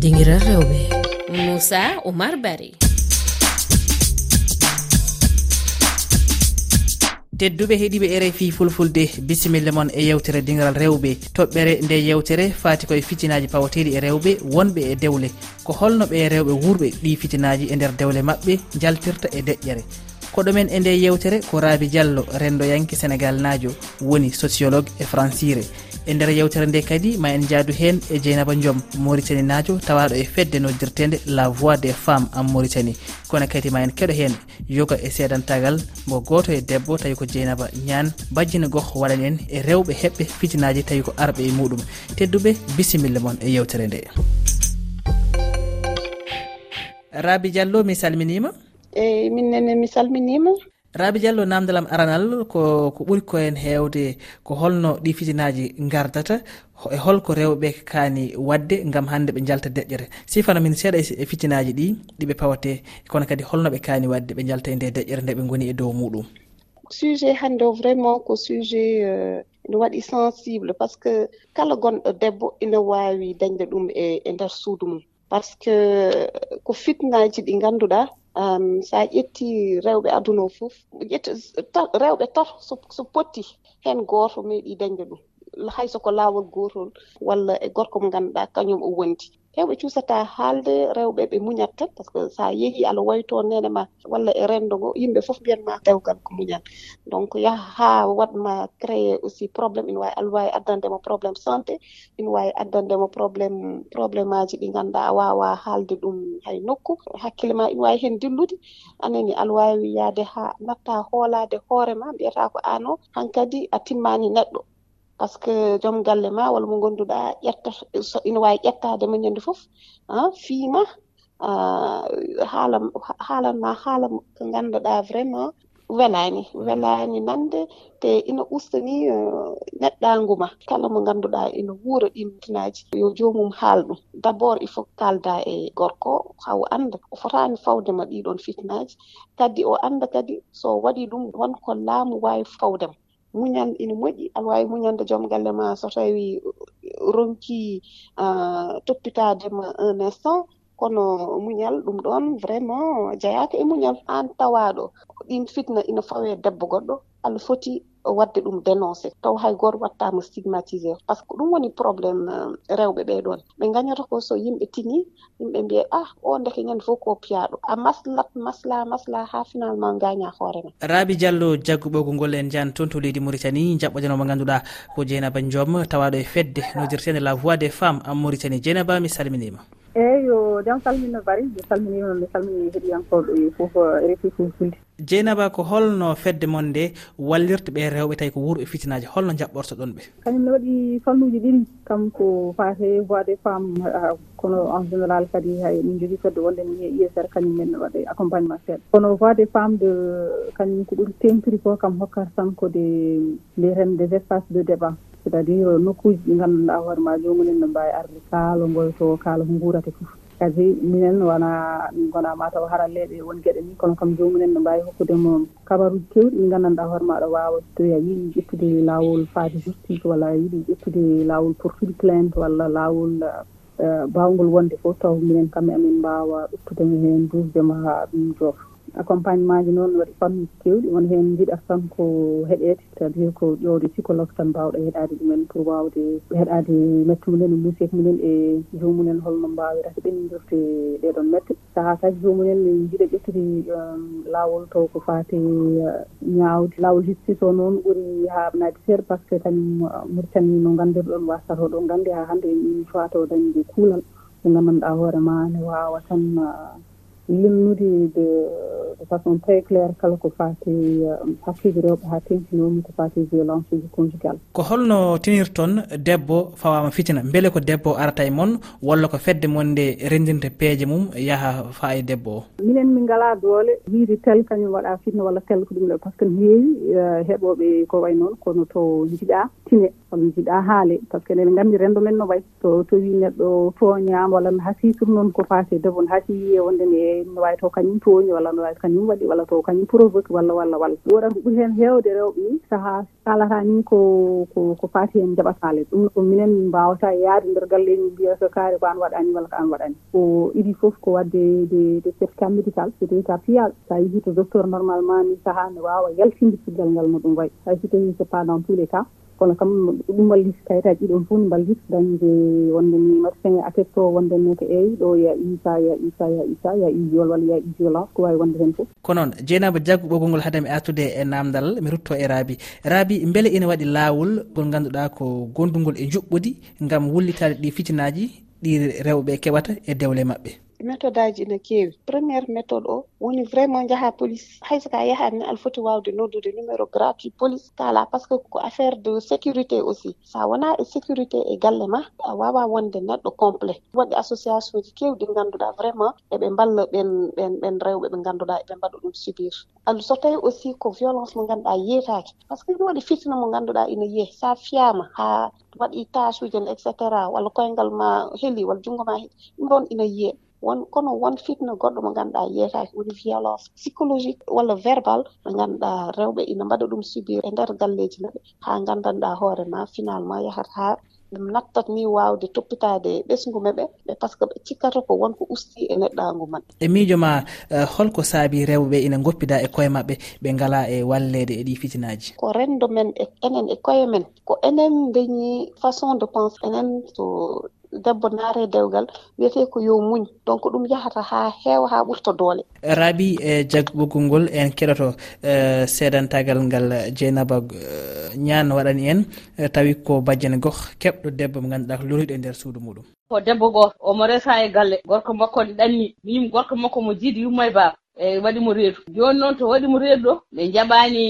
dingiral rewɓe. Moussa oumar bari tedduɓe heeɗiɓe rfi fulfulde bisimilla moon e yewtere dingal rewɓe. Toɓɓere nde yewtere fati koye fitinaji pawateɗi e rewɓe wonɓe e dewle. Ko holno ɓe rewɓe wurɓe ɗi fitinaji e nder dewle mabɓe jaltirta e deƴƴere. koɗomen e nde yewtere ko raabi diallo rendoyanki sénégal najo woni sociologue e francire. E nder yewtere nde kadi ma en jaadu hen e dieynaba diom mauritanie najo tawaɗo e fedde noddirtede la voix des femmes en mauritanie. Kono kadi ma en keɗo hen yoga e seedantagal mo goto e debbo tawi ko dieynaba ñane bajjina goho waɗani en e rewɓe heɓɓe fitinaji tawi ko arɓe e muɗum. Tedduɓe bisimilla moon e yewtere nde. Rabi diallo mi salminima. eyi minnene mi salminima raabi diallo namdalam aranal ko ko ɓuri koyen heewde ko holno ɗi fitinaji gardata e holko rewɓe kaani wadde gam hande ɓe jalta deƴƴere. Sifana min seeɗa e fitinaji ɗi ɗiɓe pawate e kono kadi holno ɓe kaani wadde ɓe jalta e nde deƴƴere nde ɓe goni e dow muɗum. Sujet hannde o vraiment ko sujet euh, ne waɗi sensible par ce que kala gonɗo debbo ina waawi dañde ɗum e e nder suudu mum. Par ce que euh, ko fitnaji ɗi ngannduɗaa um, sa ƴetti rewɓe aduna o fof ƴetti rewɓe tato so so potti hen goto meeɗi dañde ɗum. Hayso ko laawol gotol walla e gorko mo ganduɗa kañum o wondi. hewɓe cuusata haalde rewɓe ɓe muñat tan par ce que so a yehi ala wayto nene ma walla e rendo ngo yimɓe fof mbiyanma dewgal ko muñal donc yaha ha waɗma créé aussi probléme ina wawi aɗa wawi addandema probléme santé ina wawi addandema probléme probléme aji ɗi ganduɗa a wawa haalde ɗum hay nokku. Hakkille ma ina wawi hen dillude anani aɗa wawi yaade ha natta hoolade hoorema mbiyata ko an o hankkadi a timmani neɗɗo. par ce que joom galle ma walla mo gonduɗa ƴetta ina wawi ƴettade ma ñande foof fiima haala haalanma haala ko ganduɗa vraiment welani welani nande te ina ustani e, neɗɗagu ma kala mo ganduɗa ina wuura ɗin tinaji yo jomum haal ɗum d' abord il faut kalda e gorko haw anda o fotani fawdema ɗiɗon fitnaji kadi o anda kadi so waɗi ɗum wonko laamu wawi fawdema muñal ina moƴƴi aɗa wawi muñande joom galle ma so tawi ronki uh, toppitadema un instant kono muñal ɗum ɗon vraiment jeyaka e muñal an tawaɗo ɗin fitna ina fawe debbo goɗɗo allah foti wadde ɗum dénoncé. Taw hay goto wattama stigmatisé par ce que ɗum woni probléme euh, rewɓe ɓeɗon ɓe gañata ko so yimɓe tini yimɓe mbiya ah o deke ñande fof ko piyaɗo a maslat masla masla ha finalement gaña hoorema raabi diallo jaggu ɓoggol ngol en jan toon to leydi mauritanie jaɓɓojanoma ganduɗa ko dieynaba diom tawaɗo e fedde nodirtede la voix des femmes en mauritanie. Dieynaba mi salminima eeyi yo jam salmino bari. Mi salminima mi salmini heɗiyankoɓe e fof e refi fulfulde julde dieynaba ko holno fedde mon nde wallirta ɓe e rewɓe tawi ko wuuro e fitinaji holno jaɓɓorto ɗon ɓe. Kañum ne waɗi fannuji ɗiɗi kam ko fate voix des femmes kono en général kadi hay min jogui fedde wonde min e isr kañumen ne waɗa accompagnement seeɗa. Kono voix des femmes de kañum ko ɓuuri tengtiri ko kam hokkata tan ko de mbiyeten des espaces de débat. c' :fra à :fra dire :fra nokkuji ɗi ganduɗa hoore ma joomum en ne mbawi arde kaala goyto kaala ko guurata ko kadi minen wona min gona mataw haralleɓe won gueɗe ni kono kam joomum ne mbawi hokkudemo kabaruji kewɗi ɗi gandanɗa hoore maɗa wawa so tawi a yiiɗi ƴettude lawol faade justice walla a yiiɗi ƴettude lawol portude plainte walla lawol eh, bawgol wonde foof taw minen kam emin mbawa ƴettudema hen dusdema ha ɗum joofa accompagnement ji noon waɗi fannu kewɗi won heen jiiɗata tan ko heeɗede c' à dire ko ƴewde psychologue tan mbawɗo heeɗade ɗumen pour :fra wawde heeɗade mette mumen e musidɓe mumen e jomumen holno mbawirata ɓenninirde ɗeɗon mette. Saaha taji jomumen ne jiiɗa ƴettude um, lawol taw ko fate uh, ñawde lawol justice o noon ɓuuri habnade seeɗa par ce que kañum Mauritanie uh, no gandirɗon wasata o ɗon gandi ha hande ene ɗiɗi fawa dañde kuulal. Mo gandanɗa hoorema ne wawa tan uh, limnude de de façon très claire kala ko fati euh, hakkille rewɓe ha tengtinomi ko fati violence uji conjugal. Ko holno tinirton debbo fawama fitina. Beele ko debbo arata e moon walla ko fedde mon nde rendinta peeje mum yaaha fa e debbo o? Minen min ngala doole wiide tel kañum waɗa fitna walla tel ko ɗum ɗo par ce que no heewi euh, heɓoɓe ko way noon kono to jiɗa tine walla jiɗa haale. Par ce que eɗen nganndi renndo men no way. To to wi neɗɗo tooñaama walla no hasii sur noon ko faati e debbo no hasi yiye wonde ne no wawi taw kañum tooñi walla no wawi kañum waɗi walla taw kañum provoque walla walla walla. Woɗan ko ɓuuri hen hewde rewɓe ni saaha kalata ni ko ko ko fati hen jaɓatale ɗum ko minen mbawata e yaade nder galleji mbiya ko kaari ko an waɗani walla ko an waɗani ko iɗi foof ko wadde de de certificat médical so tawi ka piyaɗo sa yeehi to docteur normalement ni saaha ne wawa yaltinde ciggal ngal no ɗum wayi. Hay so tawi c'est pas dans tous les cas. kono kam ɗum walliti kayitaji ɗiɗon fof ne mballit dañde wonde ni médecin affecté o wondani ko eyyi ɗo ya isa ya isa ya isa ya i viol walla ya i violence ko wawi wonde hen foof ko noon jeynaba jaggu ɓoggol ngol haadami artude e namdal mi rutto e raabi. Raabi beele ene waɗi laawol ngol ngannduɗa ko gondugol e juɓɓudi gam wullitade ɗi fitinaji ɗi rewɓe keɓata e dewle maɓɓe. méthode aji ne keewi premiére méthode o woni vraiment jaha police. Hay soko a yahani aɗa foti wawde noddude numéro gratuit police kala par ce que ko affaire de sécurité aussi. Sa wona e sécurité e galle ma a wawa wonde neɗɗo complet. Waɗi association ji kewɗi ganduɗa vraiment eɓe mballa ɓen ɓen ɓen rewɓe ɓe ganduɗa eɓe mbaɗa ɗum subir. Alu so tawi aussi ko violence mo ganduɗa yeetaki par ce que ɗum waɗi fitna mo ganduɗa ina yeeh sa fiyama ha waɗi tâche uji ne et cetera walla koyngal ma heeli walla junngo ma heeli ɗum ɗon ina yiye won kono won fitna goɗɗo mo ganduɗa yiyataki woni violence psychologique walla verbal mo ganduɗa rewɓe ina mbaɗa ɗum subir e nder galleji maɓɓe. Ha gandanɗa hoorema finalement yahat ha ɗum nattat ni wawde toppitade ɓesgu maɓɓe ɓe par ce que ɓe cikkata ko wonko usti e neɗɗagu man. E miijo ma e, holko saabi rewɓe ina goppida e koye maɓɓe ɓe ngala e wallede e ɗi fitinaji. Ko rendo men e, enen e koye men ko enen dañi façon de pense enen so debbo naare e dewgal wiyete ko yo muñ. Donc ɗum yahata ha heewa ha ɓurta doole. Raabi e jagɓoggol ngol en keɗoto e, seedantagal ngal dieynaba e, ñaan waɗani en tawi ko bajjene goh keɓɗo debbo mo ganduɗa ko loriɗo e nder suudu muɗum. Ko debbo goto omo resa e galle gorko makko ne ɗanni miyim gorko makko mo jiidi yumma e baaba e waɗimo reedu. Joni noon to waɗimo reedu ɗo ɓe jaɓani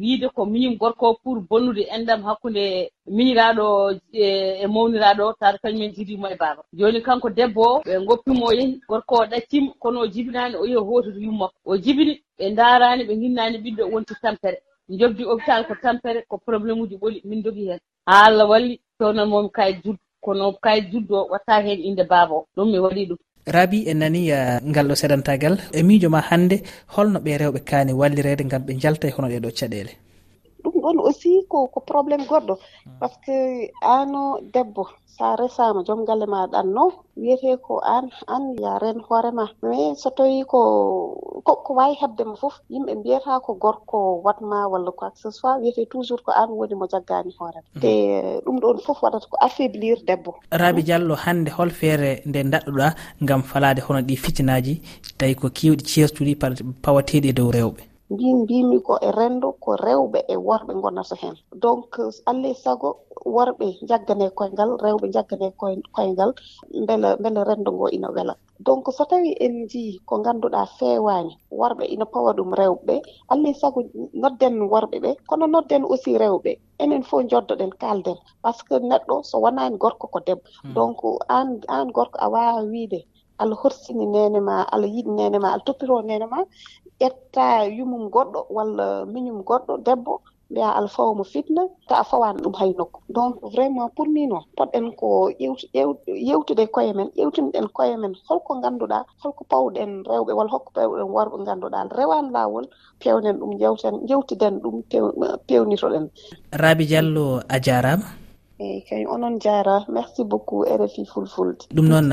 wiide ko miñum gorko pour bonnude endam hakkunde miñiraɗo e, e mawniraɗo tawata kañumen jidimo e baaba. Joni kanko debbo o ɓe goppimo yehi gorko o ɗaccima kono o jibinani o yehi o hototo yummakko o jibini ɓe daarani ɓe ginnani ɓiɗɗo wonti tampere. Jobdi hôpital ko tampere ko probléme uji ɓoli min dogui hen ha allah walli fewnanmomi kayit juddu kono kayit juddu o watta hen inde baaba o. Ɗum mi waɗi ɗum. rabi en nani e, ngal ɗo seɗantagal. E miijo ma hannde holno ɓe rewɓe kaani wallirede ngam ɓe jalta e hono ɗeɗo caɗele ɗum ɗon aussi ko ko probléme goɗɗo. Hmm. Par ce que ano debbo sa resama joom galle ma ɗanno wiyete ko an an ya ren hoorema mais so tawi ko ko wawi hebdema foof yimɓe mbiyata ko gorko watma walla quoi que ce soit wiyete toujours ko an woni mo jaggani hoorema hmm. te ɗum ɗon foof waɗata ko affaiblir debbo. Raabi diallo hande hol feere nde daɗɗuɗa gam falade hono ɗi fitinaji tawi ko kiwɗi ceertuɗi pawateɗi e dow rewɓe. ndin mbimi ko e rendo ko rewɓe e worɓe gonata hen. Donc alay saago worɓe jaggane koyngal rewɓe jaggane koyngal beele beele rendo ngo ina wela. Donc so tawi en jii ko ganduɗa fewani worɓe ina pawa ɗum rewɓe alay saago nodden worɓe ɓe kono nodden aussi rewɓe. Enen fof joddoɗen kalden par ce que neɗɗo so wonani gorko ko debbo hmm. donc an an gorko a wawa wiide allah horsini nene ma allah yiɗi nene ma allah toppito nene ma ƴetta yumum goɗɗo walla miñum goɗɗo debbo mbiya alfawa mo fitna ta a fawani ɗum hay nokku. Donc vraiment pour min o poɗɗen ko yewtude koye men ƴewtinɗen koye men holko ngannduɗa holko pawɗen rewɓe walla holko pawɗen worɓe ngannduɗa rewani lawol pewnen ɗum jewten jewtiden ɗum pewnitoɗen raabi diallo a jarama eyyi kañum onon jara merci beaucoup rfi fulfulde. Ɗum noon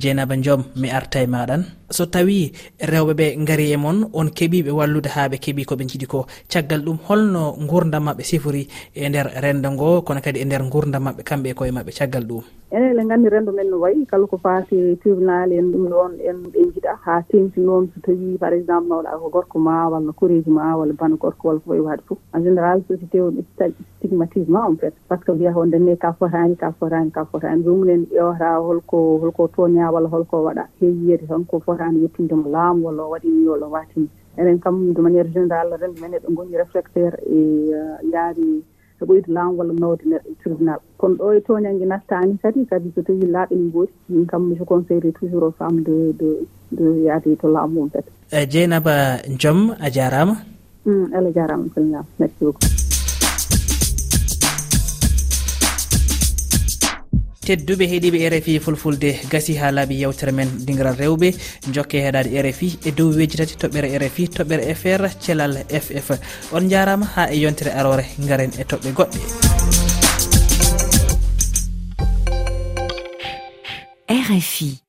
dieynaba diom mi arta e maɗan so tawi rewɓe ɓe gari e moon on keeɓiɓe wallude ha ɓe keeɓi koɓe jiiɗi ko. Caggal ɗum holno gurdam mabɓe sifori e nder rendo ngo kono kadi e nder gurdam mabɓe kamɓe e koye mabɓe caggal ɗum. Enen eɗen nganndi renndo men no wayi kala ko faati tribunal en ɗum ɗon en ɓe jiɗa haa noon. So tawii par exemple nawɗa ko gorko ma walla koreji ma walla bana gorko walla foye waade fof en général société o ɗum stigmatisement en fait par ce que mbiya ko ndenne ka fotaani ka fotaani ka fotaani. Ɗumnen ƴewata holko holko tooñaa walla holko waɗa heewiyede tan ko fota fotaani yettindemo laamu walla o waɗini walla o watini enen kam de maniére général rende men eɗo ngoni réflecteur e uh, yaari e ɓoyde laamu walla nawde neɗɗo tribunal. Kono ɗo e toñangue nattaani kadi kadi so tawi laaɓe ne ngoodi min kam je conseillerai toujours aux femmes de de de yaade to laamu mum kadi. Eyi dieynaba diom a jaarama mm, allah jaarama salgam merci beaucoup. tedduɓe heeɗiɓe rfi fulfulde gasi ha laaɓi yewtere men. Dingiral rewɓe jokke heeɗade rfi e dow weji tati toɓɓere rfi toɓɓere fr thelal ff on jarama ha e yontere arore garen e toɓɓe goɗɗe. Rfi